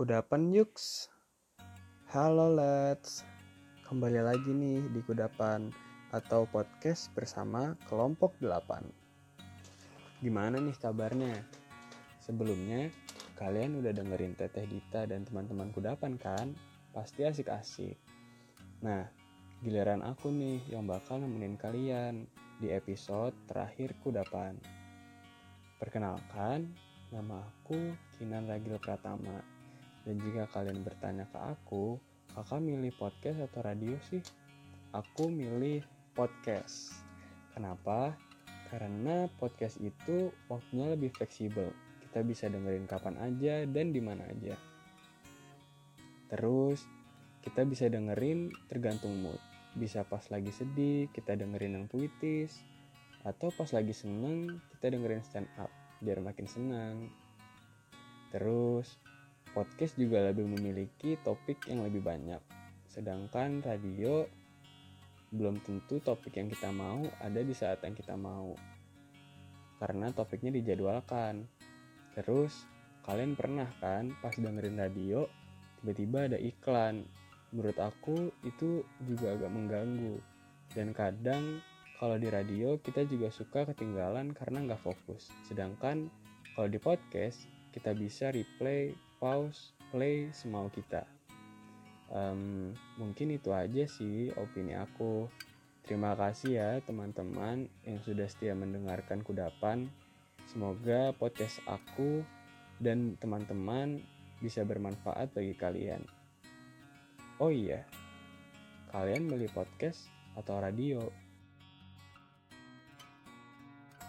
Kudapan Yuks Halo let's Kembali lagi nih di Kudapan Atau podcast bersama kelompok 8 Gimana nih kabarnya? Sebelumnya kalian udah dengerin Teteh Dita dan teman-teman Kudapan kan? Pasti asik-asik Nah giliran aku nih yang bakal nemenin kalian di episode terakhir Kudapan Perkenalkan, nama aku Kinan Ragil Pratama. Dan jika kalian bertanya ke aku, kakak milih podcast atau radio sih? Aku milih podcast. Kenapa? Karena podcast itu waktunya lebih fleksibel. Kita bisa dengerin kapan aja dan di mana aja. Terus, kita bisa dengerin tergantung mood. Bisa pas lagi sedih, kita dengerin yang puitis, atau pas lagi seneng kita dengerin stand up biar makin senang terus podcast juga lebih memiliki topik yang lebih banyak. Sedangkan radio belum tentu topik yang kita mau ada di saat yang kita mau. Karena topiknya dijadwalkan. Terus kalian pernah kan pas dengerin radio tiba-tiba ada iklan. Menurut aku itu juga agak mengganggu. Dan kadang kalau di radio kita juga suka ketinggalan karena nggak fokus. Sedangkan kalau di podcast kita bisa replay, pause, play semau kita. Um, mungkin itu aja sih opini aku. Terima kasih ya teman-teman yang sudah setia mendengarkan kudapan. Semoga podcast aku dan teman-teman bisa bermanfaat bagi kalian. Oh iya, kalian beli podcast atau radio?